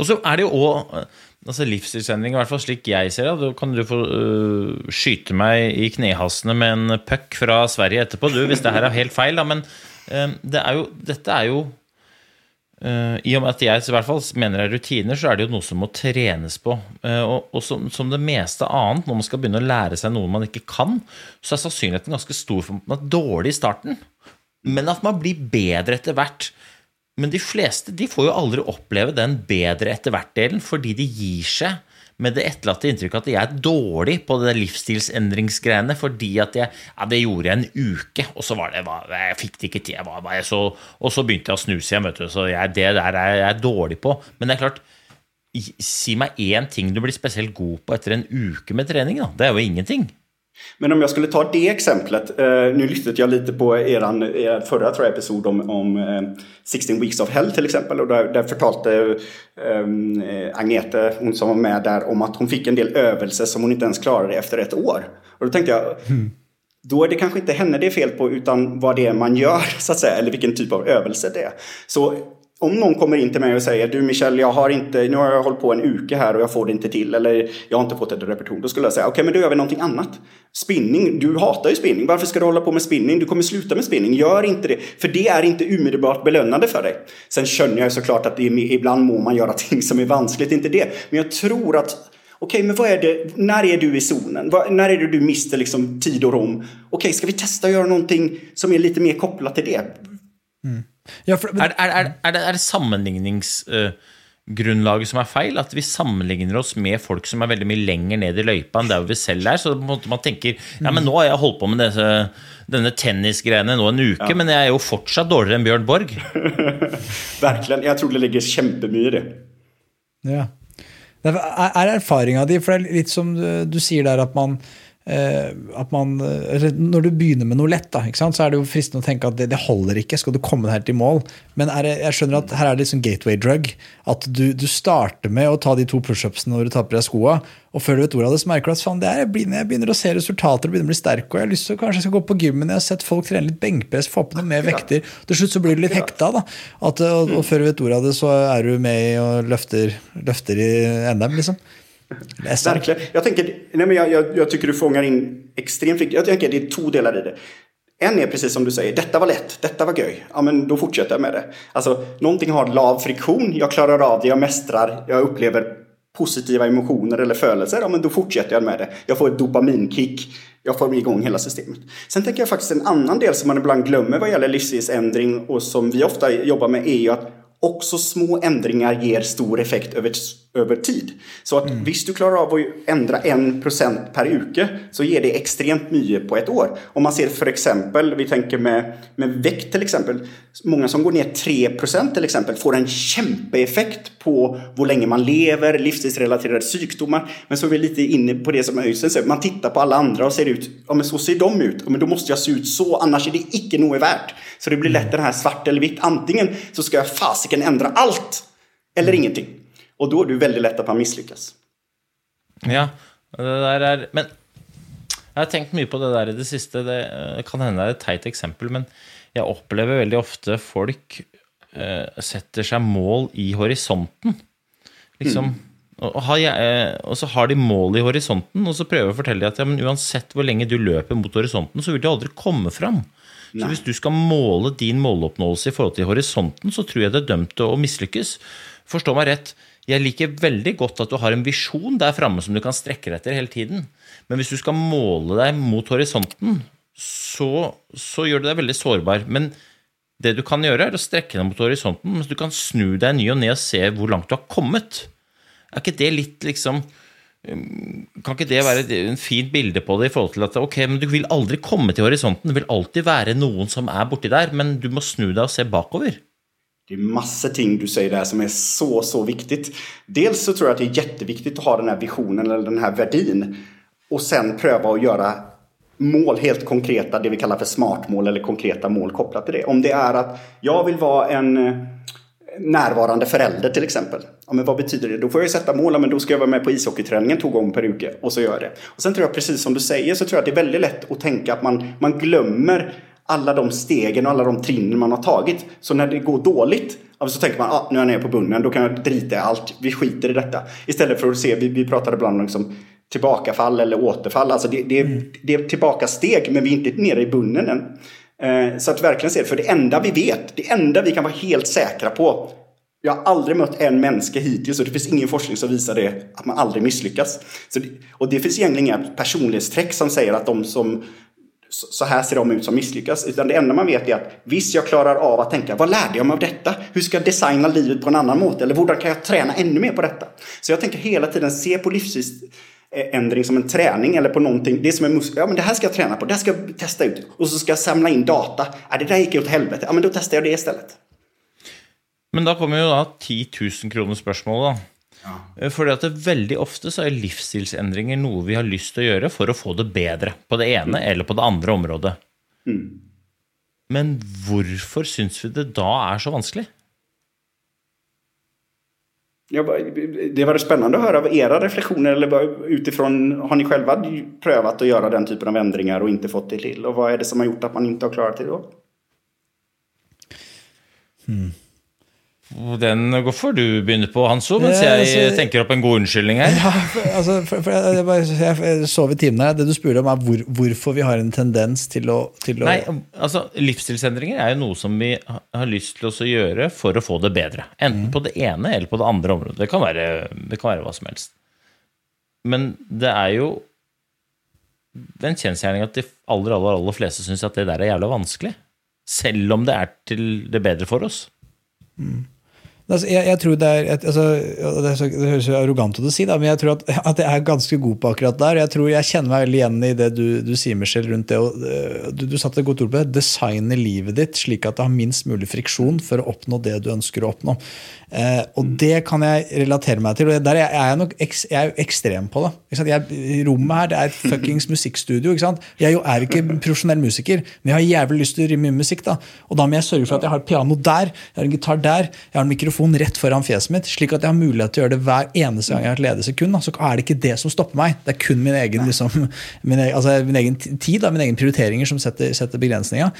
Og så er det jo òg eh, altså livsstilsendring, i hvert fall slik jeg ser det. Da kan du få uh, skyte meg i knehasene med en puck fra Sverige etterpå, du, hvis det her er helt feil. Da. Men uh, det er jo, dette er jo uh, I og med at jeg i hvert fall mener det er rutiner, så er det jo noe som må trenes på. Uh, og, og som, som, det meste annet, når man skal begynne å lære seg noe man ikke kan, så er sannsynligheten ganske stor for at man er dårlig i starten. Men at man blir bedre etter hvert. Men de fleste de får jo aldri oppleve den bedre etter hvert-delen, fordi de gir seg med det etterlatte inntrykket at jeg er dårlig på det livsstilsendringsgreiene fordi at jeg Ja, det gjorde jeg en uke, og så var det Jeg fikk det ikke til, jeg var, jeg så, og så begynte jeg å snuse igjen, vet du. Så jeg, det der er jeg dårlig på. Men det er klart, si meg én ting du blir spesielt god på etter en uke med trening, da. Det er jo ingenting. Men om jag skulle ta det exemplet, eh, nu lyssnade jag lite på eran, er förra tror jag, episod om, om eh, 16 Weeks of Hell till exempel och där, där förtalte eh, Agnete, hon som var med där, om att hon fick en del övelser som hon inte ens klarade efter ett år. Och då tänkte jag, mm. då är det kanske inte henne det är fel på utan vad det är man gör så att säga, eller vilken typ av övelse det är. Så om någon kommer in till mig och säger du Michel, jag har inte, nu har jag hållit på en uke här och jag får det inte till eller jag har inte fått ett repetition. Då skulle jag säga okej okay, men då gör vi någonting annat. Spinning, du hatar ju spinning. Varför ska du hålla på med spinning? Du kommer sluta med spinning. Gör inte det. För det är inte omedelbart belönande för dig. Sen känner jag såklart att är, ibland må man göra ting som är vanskligt, inte det. Men jag tror att Okej, okay, men vad är det, när är du i zonen? Var, när är det du mister liksom tid och rom? Okej, okay, ska vi testa att göra någonting som är lite mer kopplat till det? Mm. Ja, for, men, er, er, er, er, det, er det sammenligningsgrunnlaget uh, som er feil? At vi sammenligner oss med folk som er veldig mye lenger ned i løypa enn der vi selv er? Så man tenker ja, men nå har jeg holdt på med disse, denne tennisgreiene nå en uke, ja. men jeg er jo fortsatt dårligere enn Bjørn Borg. Virkelig. Jeg tror det ligger kjempemye i det. Ja. Er erfaringa di, for det er litt som du, du sier der, at man Eh, at man, Når du begynner med noe lett, da, så er det jo fristende å tenke at det, det holder ikke. Skal du komme helt i mål? Men det, jeg skjønner at her er det liksom gateway drug. At du, du starter med å ta de to pushupsene når du tar på deg skoa, og før du vet ordet av det, så merker du at faen, det er, jeg, begynner, jeg begynner å se resultater og begynner å bli sterk. Og jeg har lyst til å kanskje jeg skal gå på gymmen. Jeg har sett folk trene litt benkpress, få på noe mer vekter. Til slutt så blir du litt hekta. da. At, og, og, før du vet ordet av det, så er du med og løfter, løfter i NM, liksom. Verkligen. Jag, tänker, nej men jag, jag, jag, tycker du fångar in extremt viktigt. Jag tänker det är två delar i det. En är precis som du säger, detta var lätt, detta var göj. Ja men då fortsätter jag med det. Alltså någonting har lav friktion, jag klarar av det, jag mästrar, jag upplever positiva emotioner eller födelser, ja men då fortsätter jag med det. Jag får ett dopaminkick, jag får igång hela systemet. Sen tänker jag faktiskt en annan del som man ibland glömmer vad gäller livsstilsändring och som vi ofta jobbar med är ju att också små ändringar ger stor effekt över, över tid. Så att mm. visst du klarar av att ändra en procent per uke så ger det extremt mycket på ett år. Om man ser för exempel, vi tänker med, med vikt till exempel. Många som går ner 3 procent till exempel får en kämpeeffekt på hur länge man lever, livsstilsrelaterade sjukdomar. Men så är vi lite inne på det som Öystein säger, man tittar på alla andra och ser ut, ja men så ser de ut, ja, men då måste jag se ut så, annars är det icke något värt. Så det blir lätt den här svart eller vitt, antingen så ska jag fasiken ändra allt eller ingenting. Och då är det väldigt lätt att man misslyckas. Ja, det der er Men jeg har tenkt mye på det der i det siste. Det kan hende det er et teit eksempel, men jeg opplever veldig ofte folk uh, setter seg mål i horisonten. Liksom. Mm. Eh, og, så har de mål i horisonten, og så prøver jeg å fortelle dem at ja, men uansett hvor lenge du løper mot horisonten, så vil du aldri komme fram. Så hvis du skal måle din måloppnåelse i forhold til horisonten, så tror jeg det er dømt til å mislykkes. Forstå meg rett. Jeg liker veldig godt at du har en visjon der framme som du kan strekke deg etter hele tiden. Men hvis du skal måle deg mot horisonten, så, så gjør det deg veldig sårbar. Men det du kan gjøre, er å strekke deg mot horisonten, mens du kan snu deg ny og ned og se hvor langt du har kommet. Er ikke det litt liksom um, Kan ikke det være en fint bilde på det i forhold til at ok, men du vil aldri komme til horisonten. Det vil alltid være noen som er borti der, men du må snu deg og se bakover. Det är massor ting du säger där som är så, så viktigt. Dels så tror jag att det är jätteviktigt att ha den här visionen eller den här värdin och sen pröva att göra mål, helt konkreta, det vi kallar för smartmål eller konkreta mål kopplat till det. Om det är att jag vill vara en eh, närvarande förälder till exempel. Ja, men vad betyder det? Då får jag ju sätta mål, men då ska jag vara med på ishockeyträningen två gånger per uke och så gör jag det. Och sen tror jag precis som du säger så tror jag att det är väldigt lätt att tänka att man, man glömmer alla de stegen och alla de trinnen man har tagit. Så när det går dåligt så tänker man ah, nu är jag nere på bunnen, då kan jag drita i allt, vi skiter i detta. Istället för att se, vi, vi pratade ibland om liksom, tillbakafall eller återfall. Alltså det, det, mm. det är tillbakasteg men vi är inte nere i bunnen än. Eh, så att verkligen se, för det enda vi vet, det enda vi kan vara helt säkra på jag har aldrig mött en människa hittills och det finns ingen forskning som visar det, att man aldrig misslyckas. Så det, och det finns egentligen inga personlighetsträck som säger att de som så här ser de ut som misslyckas. Utan det enda man vet är att visst, jag klarar av att tänka, vad lärde jag mig av detta? Hur ska jag designa livet på en annan måte? Eller hur kan jag träna ännu mer på detta? Så jag tänker hela tiden se på livsstilsändring som en träning eller på någonting. Det är som en muskel. Ja, men det här ska jag träna på. Det här ska jag testa ut. Och så ska jag samla in data. Ja, det där gick åt helvete. Ja, men då testar jag det istället. Men då kommer ju då 10 000 kronor frågan då. Ja. Eh, fordi at det Veldig ofte så er livsstilsendringer noe vi har lyst til å gjøre for å få det bedre på det ene mm. eller på det andre området. Mm. Men hvorfor syns vi det da er så vanskelig? Ja, det var spännande att höra era reflektioner. Eller utifrån, har ni själva prövat att göra den typen av ändringar och inte fått det till? Och vad är det som har gjort att man inte har klarat det då? Hmm. Den går før du begynner på, Hanso, mens jeg altså, tenker opp en god unnskyldning her. Ja, altså, for, for jeg, jeg, jeg, sov i timen her. Det du spurte om, er hvor, hvorfor vi har en tendens til å, til å Nei, altså Livsstilsendringer er jo noe som vi har lyst til å gjøre for å få det bedre. Enten mm. på det ene eller på det andre området. Det kan være, det kan være hva som helst. Men det er jo en kjensgjerning at de aller, aller, aller fleste syns at det der er jævla vanskelig. Selv om det er til det bedre for oss. Mm. Altså, jeg, jeg, tror det er, altså, det, så, det høres jo arrogant ut å si, da, men jeg tror at, at, jeg er ganske god på akkurat der. Jeg tror jeg kjenner meg veldig igjen i det du, du sier, Michelle, rundt det. Og, eh, du, du satte et godt ord på det. Designe livet ditt slik at det har minst mulig friksjon for å oppnå det du ønsker å oppnå. Eh, og det kan jeg relatere meg til. og Der er jeg, nok ek, jeg er jo ekstrem på det. Jeg, rommet her det er et fuckings musikkstudio. ikke sant? Jeg jo er ikke profesjonell musiker, men jeg har jævlig lyst til å rimme musikk. da. Og da må jeg sørge for at jeg har et piano der, jeg har en gitar der, jeg har en mikrofon rett foran fjeset mitt, slik at jeg har mulighet til å gjøre det hver eneste gang jeg har et ledig sekund. Så er det ikke det som stopper meg. Det er kun min egen, liksom, min, egen, altså, min egen tid, da, mine egne prioriteringer, som setter, setter begrensninga.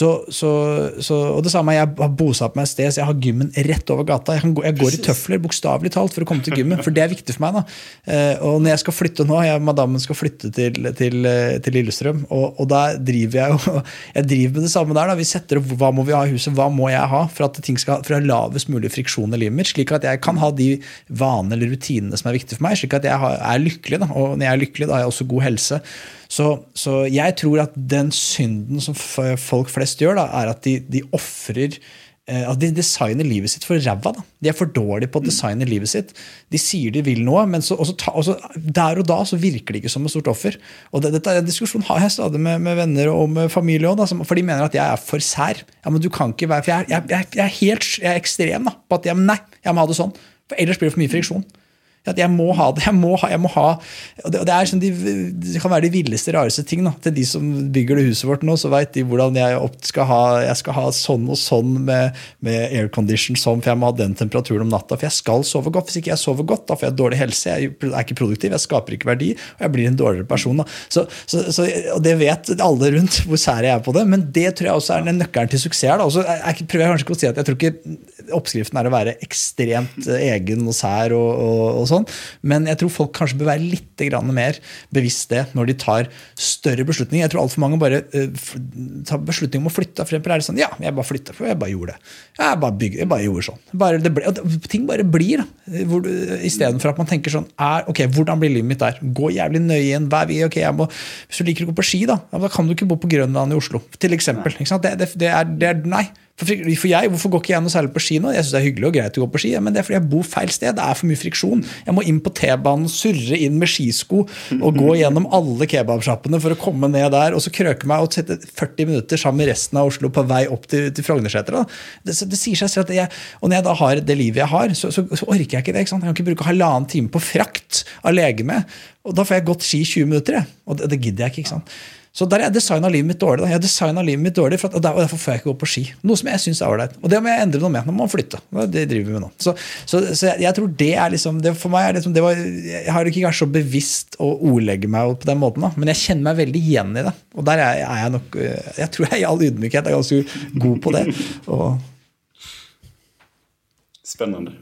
Og det samme, jeg har bosatt meg et sted, så jeg har gymmen rett over gata. Jeg, gå, jeg går i tøfler bokstavelig talt for å komme til gymmet, for det er viktig for meg. da. Eh, og når jeg skal flytte nå, jeg, madammen skal flytte til, til, til Lillestrøm, og, og da driver jeg jo jeg driver med det samme der. da. Vi setter opp hva må vi ha i huset, hva må jeg ha for at ting skal, ha lavest mulig friksjon i livet mitt, slik at jeg kan ha de vanene eller rutinene som er viktige for meg, slik at jeg er lykkelig. da, Og når jeg er lykkelig, da har jeg også god helse. Så, så, jeg tror at den synden som folk flest gjør, da, er at de, de ofrer Eh, at de designer livet sitt for ræva. De er for dårlige på å designe livet sitt. De sier de vil noe, men så, også ta, også, der og da så virker de ikke som et stort offer. Og det, dette, er En diskusjon har jeg stadig med, med, venner og med familie også, for de mener at jeg er for sær. Ja, men du kan ikke være, for jeg, jeg, jeg, jeg er helt jeg er ekstrem da, på at jeg, nei, jeg må ha det sånn. For ellers blir det for mye friksjon. At jeg må ha det. Jeg må ha, jeg må ha og det, og det, sånn de, det, kan være de villeste, rareste ting. Da. Til de som bygger det huset vårt nå, så veit de hvordan jeg skal ha jeg skal ha sånn og sånn med, med aircondition sånn, for jeg må ha den temperaturen om natta. For jeg skal sove godt. Hvis ikke jeg sover godt, da får jeg dårlig helse. Jeg er ikke produktiv, jeg skaper ikke verdi, og jeg blir en dårligere person. Da. Så, så, så, og det vet alle rundt hvor sær jeg er på det, men det tror jeg også er den nøkkelen til suksess. Da. Også, jeg, jeg, prøver kanskje ikke å si at jeg tror ikke oppskriften er å være ekstremt eh, egen og sær og, og, og sånn. Men jeg tror folk kanskje bør være litt mer bevisst det når de tar større beslutninger. Jeg tror altfor mange bare uh, tar beslutning om å flytte. For eksempel er det sånn Ja, jeg bare flytter, for jeg bare gjorde det. Jeg bare, bygger, jeg bare gjorde sånn. Bare, ble, ting bare blir. Hvor, Istedenfor at man tenker sånn er, Ok, hvordan blir livet mitt der? Gå jævlig nøye inn. Hver, okay, må, hvis du liker å gå på ski, da, da kan du ikke bo på Grønland i Oslo. Til eksempel. Det, det, det, er, det er Nei. For jeg, Hvorfor går ikke jeg noe særlig på ski nå? Jeg syns det er hyggelig og greit å gå på ski, men det er fordi jeg bor feil sted. Det er for mye friksjon. Jeg må inn på T-banen, surre inn med skisko og gå gjennom alle kebabsjappene for å komme ned der, og så krøke meg og sette 40 minutter sammen med resten av Oslo på vei opp til, til Frognerseter. Det, det, sier seg selv at jeg, Og når jeg da har det livet jeg har, så, så, så orker jeg ikke det. Ikke sant? Jeg kan ikke bruke halvannen time på frakt av legeme. Og da får jeg gått ski 20 minutter, jeg. og det, det gidder jeg ikke. ikke sant? Så der har jeg designa livet mitt dårlig. Da. Jeg har designet livet mitt dårlig, for at, og der- og Derfor får jeg ikke gå på ski. Noe som jeg syns er ålreit. Og det må jeg endre noe med. Nå må man flytte. Det driver vi med nå. Så, så, så jeg, jeg tror det er liksom det For meg er liksom, det var, Jeg har ikke vært så bevisst å ordlegge meg på den måten, da. men jeg kjenner meg veldig igjen i det. Og der er, er jeg nok øh, Jeg tror jeg i all ydmykhet er ganske god på det. Og Spännande.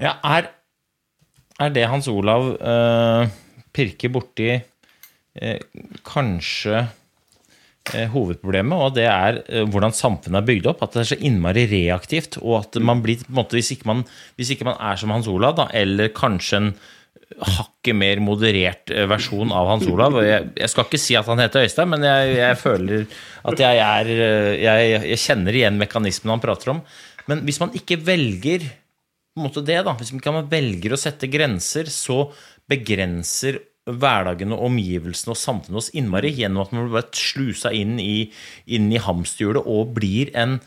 Ja, er, er det Hans Olav eh, pirker borti eh, Eh, kanskje eh, hovedproblemet, og det er eh, hvordan samfunnet er bygd opp. At det er så innmari reaktivt, og at man blir på en måte, Hvis ikke man, hvis ikke man er som Hans Olav, da, eller kanskje en hakket mer moderert versjon av Hans Olav jeg, jeg skal ikke si at han heter Øystein, men jeg, jeg føler at jeg er jeg, jeg kjenner igjen mekanismen han prater om. Men hvis man ikke velger på en måte det da, Hvis man ikke velger å sette grenser, så begrenser hverdagen og omgivelsene og samfunnet oss innmari gjennom at man blir slusa inn i, inn i hamsterhjulet og blir en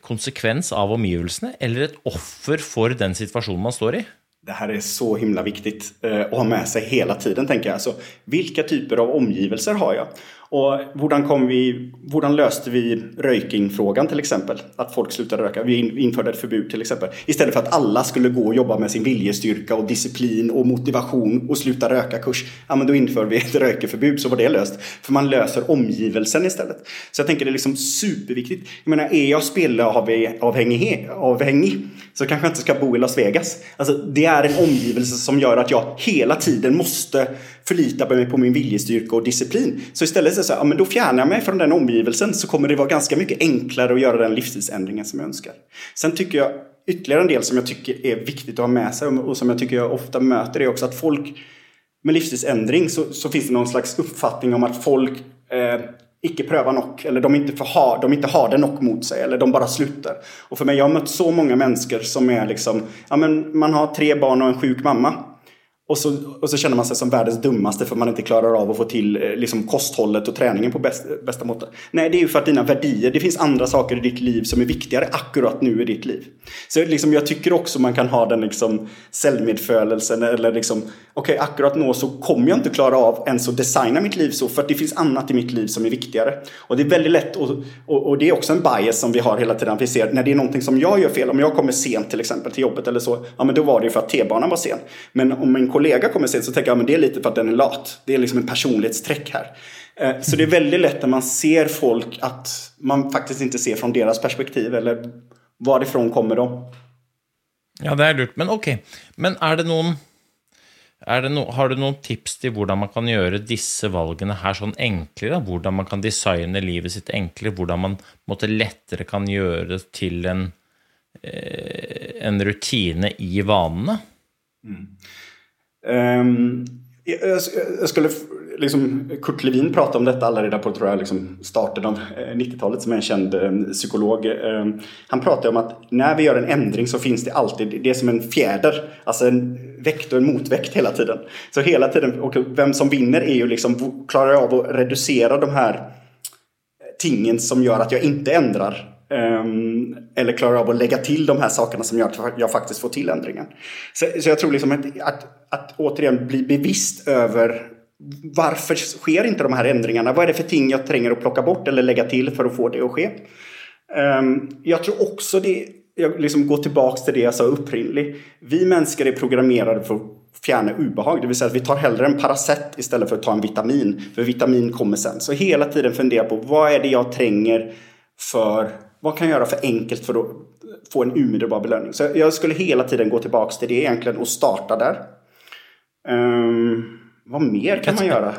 konsekvens av omgivelsene eller et offer for den situasjonen man står i. Det här är så himla viktigt eh, att ha med sig hela tiden, tänker jag. Alltså, vilka typer av omgivelser har jag? Och hurdan, kom vi, hurdan löste vi rökingfrågan till exempel? Att folk slutade röka. Vi införde ett förbud till exempel. Istället för att alla skulle gå och jobba med sin viljestyrka och disciplin och motivation och sluta röka kurs. Ja, men då inför vi ett rökeförbud så var det löst. För man löser omgivelsen istället. Så jag tänker det är liksom superviktigt. Jag menar, är jag spelavhängig avhängig, så kanske jag inte ska bo i Las Vegas. Alltså, det är en omgivelse som gör att jag hela tiden måste förlita mig på min viljestyrka och disciplin. Så istället så, så här, ja, men då fjärnar jag mig från den omgivelsen så kommer det vara ganska mycket enklare att göra den livsstilsändringen som jag önskar. Sen tycker jag ytterligare en del som jag tycker är viktigt att ha med sig och som jag tycker jag ofta möter är också att folk med livsstilsändring så, så finns det någon slags uppfattning om att folk eh, icke prövar nock eller de inte, ha, de inte har det nock mot sig eller de bara slutar. Och för mig, jag har mött så många människor som är liksom, ja men man har tre barn och en sjuk mamma. Och så, och så känner man sig som världens dummaste för man inte klarar av att få till eh, liksom, kosthållet och träningen på bäst, bästa måttet. Nej, det är ju för att dina värdier, det finns andra saker i ditt liv som är viktigare akkurat nu i ditt liv. Så liksom, jag tycker också man kan ha den liksom, självmedfölelsen eller liksom, okej, akkurat nu så kommer jag inte klara av ens att designa mitt liv så för att det finns annat i mitt liv som är viktigare. Och det är väldigt lätt och, och, och det är också en bias som vi har hela tiden. Vi ser när det är någonting som jag gör fel, om jag kommer sent till exempel till jobbet eller så, ja men då var det ju för att T-banan var sen. Men om min kollega kommer sent så tänker jag, ja men det är lite för att den är lat. Det är liksom en personlighetsträck här. Eh, Så det är väldigt lätt när man ser folk att man faktiskt inte ser från deras perspektiv eller varifrån kommer de. Ja, det er lurt. Men ok. Men er det noen er det no, Har du noen tips til hvordan man kan gjøre disse valgene her sånn enklere? Hvordan man kan designe livet sitt enklere? Hvordan man måte, lettere kan gjøre det til en, eh, en rutine i vanene? Ehm, Ehm, jag, jag skulle liksom, Kurt Levin pratade om detta alla reda på tror jag, liksom starten av eh, 90-talet som är en känd ehm, psykolog. Ehm, han pratade om att när vi gör en ändring så finns det alltid, det är som en fjäder, alltså en väkt och en motväkt hela tiden. Så hela tiden, och vem som vinner är ju liksom, klarar jag av att reducera de här eh, tingen som gör att jag inte ändrar. Ehm, eller klarar av att lägga till de här sakerna som gör att jag faktiskt får till ändringen. Så, så jag tror liksom att, att, att återigen bli bevisst över varför sker inte de här ändringarna? Vad är det för ting jag tränger att plocka bort eller lägga till för att få det att ske? Ehm, jag tror också det, jag liksom går tillbaks till det jag sa upprinnelig. Vi människor är programmerade för att fjärna obehag. Det vill säga att vi tar hellre en Paracet istället för att ta en vitamin. För vitamin kommer sen. Så hela tiden fundera på vad är det jag tränger för vad kan jag göra för enkelt för att få en omedelbar belöning? Så jag skulle hela tiden gå tillbaka till det egentligen och starta där. Um, vad mer kan man göra?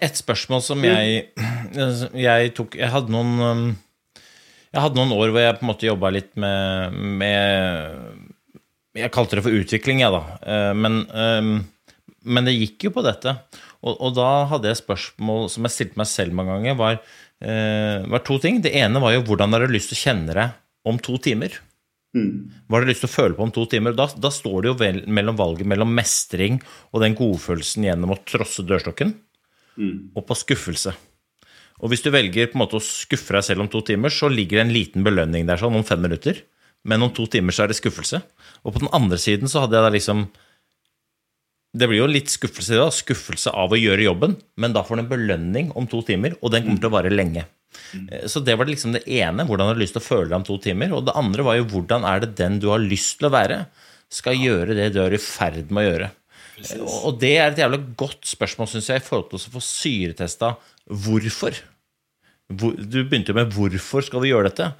Ett spörsmål som jag tog. Jag Jeg hadde noen um, Jeg hadde år där jag på en jobbade lite med, med jag kallade det för utveckling, jeg, då. Ehm, men, ehm, men det gick ju på dette. Och då hade jag jeg spörsmål som jag ställde mig själv många gånger. var, eh, var to ting. Det ene var jo hvordan har du lyst til å kjenne deg om to timer? Hva har du lyst til å føle på om to timer? Da, da står det jo vel, mellom valget mellom mestring og den godfølelsen gjennom å trosse dørstokken, og på skuffelse. Og hvis du velger på en måte å skuffe deg selv om to timer, så ligger det en liten belønning der sånn om fem minutter. Men om to timer så er det skuffelse. Og på den andre siden så hadde jeg da liksom det blir jo litt skuffelse, da. skuffelse av å gjøre jobben, men da får du en belønning om to timer, og den kommer til å vare lenge. Eh, Så det var liksom det ene, hvordan har du lyst til å føle deg om to timer. Og det andre var jo hvordan er det den du har lyst til å være, skal gjøre det du er i ferd med å gjøre. Eh, Og det er et jævla godt spørsmål, syns jeg, i forhold til å få syretesta hvorfor. Hvor, du begynte jo med 'hvorfor skal vi gjøre dette'?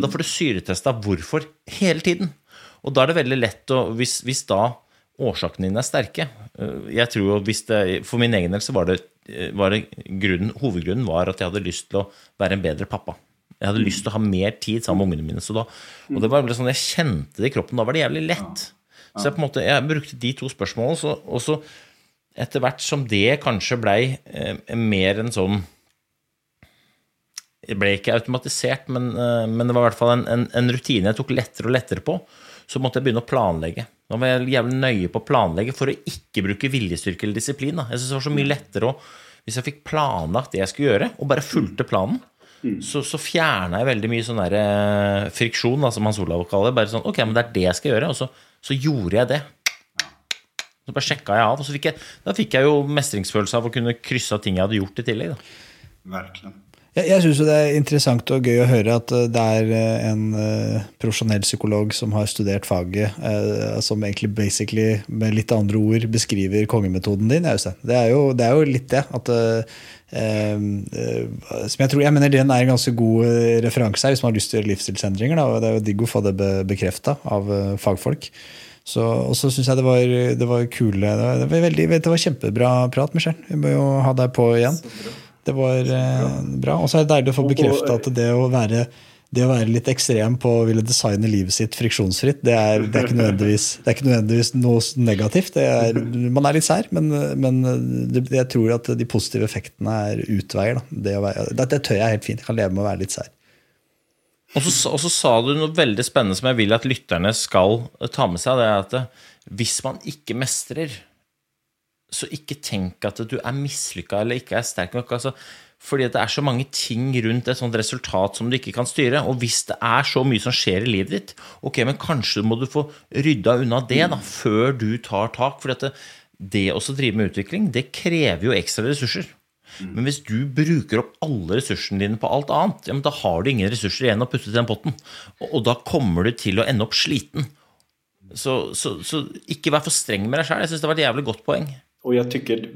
Da får du syretesta hvorfor hele tiden. Og da er det veldig lett å Hvis, hvis da årsakene dine er sterke eh, Jeg tror jo hvis det For min egen del så var det, eh, var det grunnen, Hovedgrunnen var at jeg hadde lyst til å være en bedre pappa. Jeg hadde mm. lyst til å ha mer tid sammen med ungene mine. Så da, og det var sånn, Jeg kjente det i kroppen. Da var det jævlig lett. Så jeg på en måte, jeg brukte de to spørsmålene, så, og så etter hvert som det kanskje blei eh, mer en sånn det ble ikke automatisert, men, eh, men det var i hvert fall en, en, en rutine jeg tok lettere og lettere på. Så måtte jeg begynne å planlegge. Da var jeg jævlig nøye på å planlegge for å ikke bruke viljestyrke eller disiplin. Da. Jeg synes det var så mye lettere å Hvis jeg fikk planlagt det jeg skulle gjøre, og bare fulgte planen, så, så fjerna jeg veldig mye sånn der eh, friksjon, da, som Hans Olav kaller det. Bare sånn Ok, men det er det jeg skal gjøre. Og så, så gjorde jeg det. Så bare sjekka jeg av, og så fikk jeg, da fikk jeg jo mestringsfølelse av å kunne krysse av ting jeg hadde gjort i tillegg. Da. Verkligen. Jeg, jeg syns det er interessant og gøy å høre at eh, det er eh, en eh, profesjonell psykolog som har studert faget, eh, som egentlig basically med litt andre ord beskriver kongemetoden din. Øystein. Det er jo, det er jo litt det. At, eh, eh, som jeg tror, jeg mener Den er en ganske god eh, referanse her hvis man har lyst til å gjøre livsstilsendringer. Da, og Det er jo digg å få det be, bekrefta av eh, fagfolk. Så, og så syns jeg det var, det var kule det var, det var, veldig, det var kjempebra prat, Michelle. Vi må jo ha deg på igjen. Det var eh, bra. Og så er det deilig å få bekrefta at det å være det å være litt ekstrem på å ville designe livet sitt friksjonsfritt, det er, det er, ikke, nødvendigvis, det er ikke nødvendigvis noe negativt. Det er, man er litt sær, men, men det, jeg tror at de positive effektene er utveier. Da. Det, å være, det, tør jeg helt fint. Jeg kan leve med å være litt sær. Og så, og så sa du noe veldig spennende som jeg vil at lytterne skal ta med seg. Det er at det, hvis man ikke mestrer, så ikke tenk at du er mislykka eller ikke er sterk nok. Altså, fordi det er så mange ting rundt et sånt resultat som du ikke kan styre. Og hvis det er så mye som skjer i livet ditt, ok, men kanskje må du få rydda unna det da, før du tar tak. For det, det å drive med utvikling, det krever jo ekstra ressurser. Men hvis du bruker opp alle ressursene dine på alt annet, ja, men da har du ingen ressurser igjen å putte til den potten. Og, og da kommer du til å ende opp sliten. Så, så, så ikke vær for streng med deg sjøl. Jeg syns det var et jævlig godt poeng. Och jag tycker,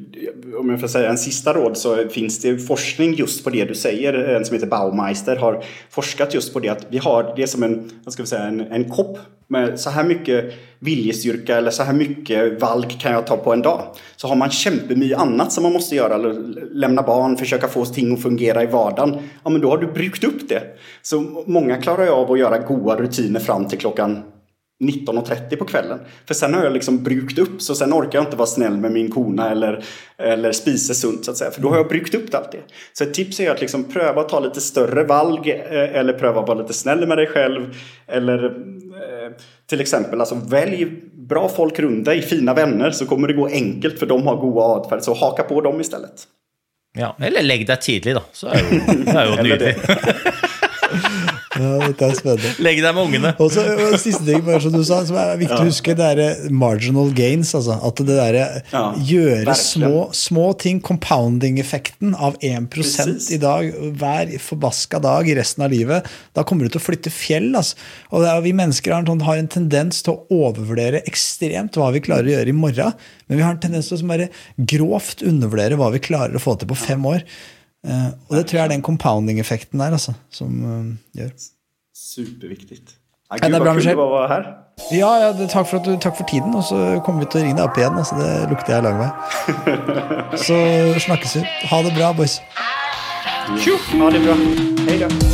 om jag får säga en sista råd, så finns det forskning just på det du säger. En som heter Baumeister har forskat just på det att vi har det som en, vad ska vi säga, en, en kopp med så här mycket viljestyrka eller så här mycket valk kan jag ta på en dag. Så har man kämpemycket annat som man måste göra, eller lämna barn, försöka få ting att fungera i vardagen. Ja, men då har du brukt upp det. Så många klarar ju av att göra goda rutiner fram till klockan 19.30 på kvällen. För sen har jag liksom brukt upp så sen orkar jag inte vara snäll med min kona eller, eller spisa sunt så att säga. För då har jag brukt upp allt det. Så ett tips är att liksom pröva att ta lite större valg eh, eller pröva att vara lite snäll med dig själv. Eller eh, till exempel alltså välj bra folk runt dig, fina vänner så kommer det gå enkelt för de har goda adfärd. Så haka på dem istället. Ja, Eller legg deg tidlig, da. Så jo, det jo Eller nydelig. Ja, dette er spennende. Legg deg med ungene. Og så Siste ting bare som du sa, som er viktig å huske, det er marginal gains. Altså, at det derre Ja, gjøre små, små ting, compounding-effekten av 1 Precis. i dag hver forbaska dag i resten av livet, da kommer du til å flytte fjell. Altså. Og det er, vi mennesker har en, har en tendens til å overvurdere ekstremt hva vi klarer å gjøre i morgen, men vi har en tendens til å bare grovt undervurdere hva vi klarer å få til på fem år. Eh, og det tror jeg er den compounding-effekten der altså, som eh, gjør. Superviktigt. Ja, Ja, gud det är bra, vad kul det var att vara här. Ja, ja det, takk, for at du, takk for tiden, og så kommer vi til å ringe deg opp igjen. Altså, det lukter jeg lang vei. Så snakkes vi. Ha det bra, boys. Ja, det är bra. Hej då.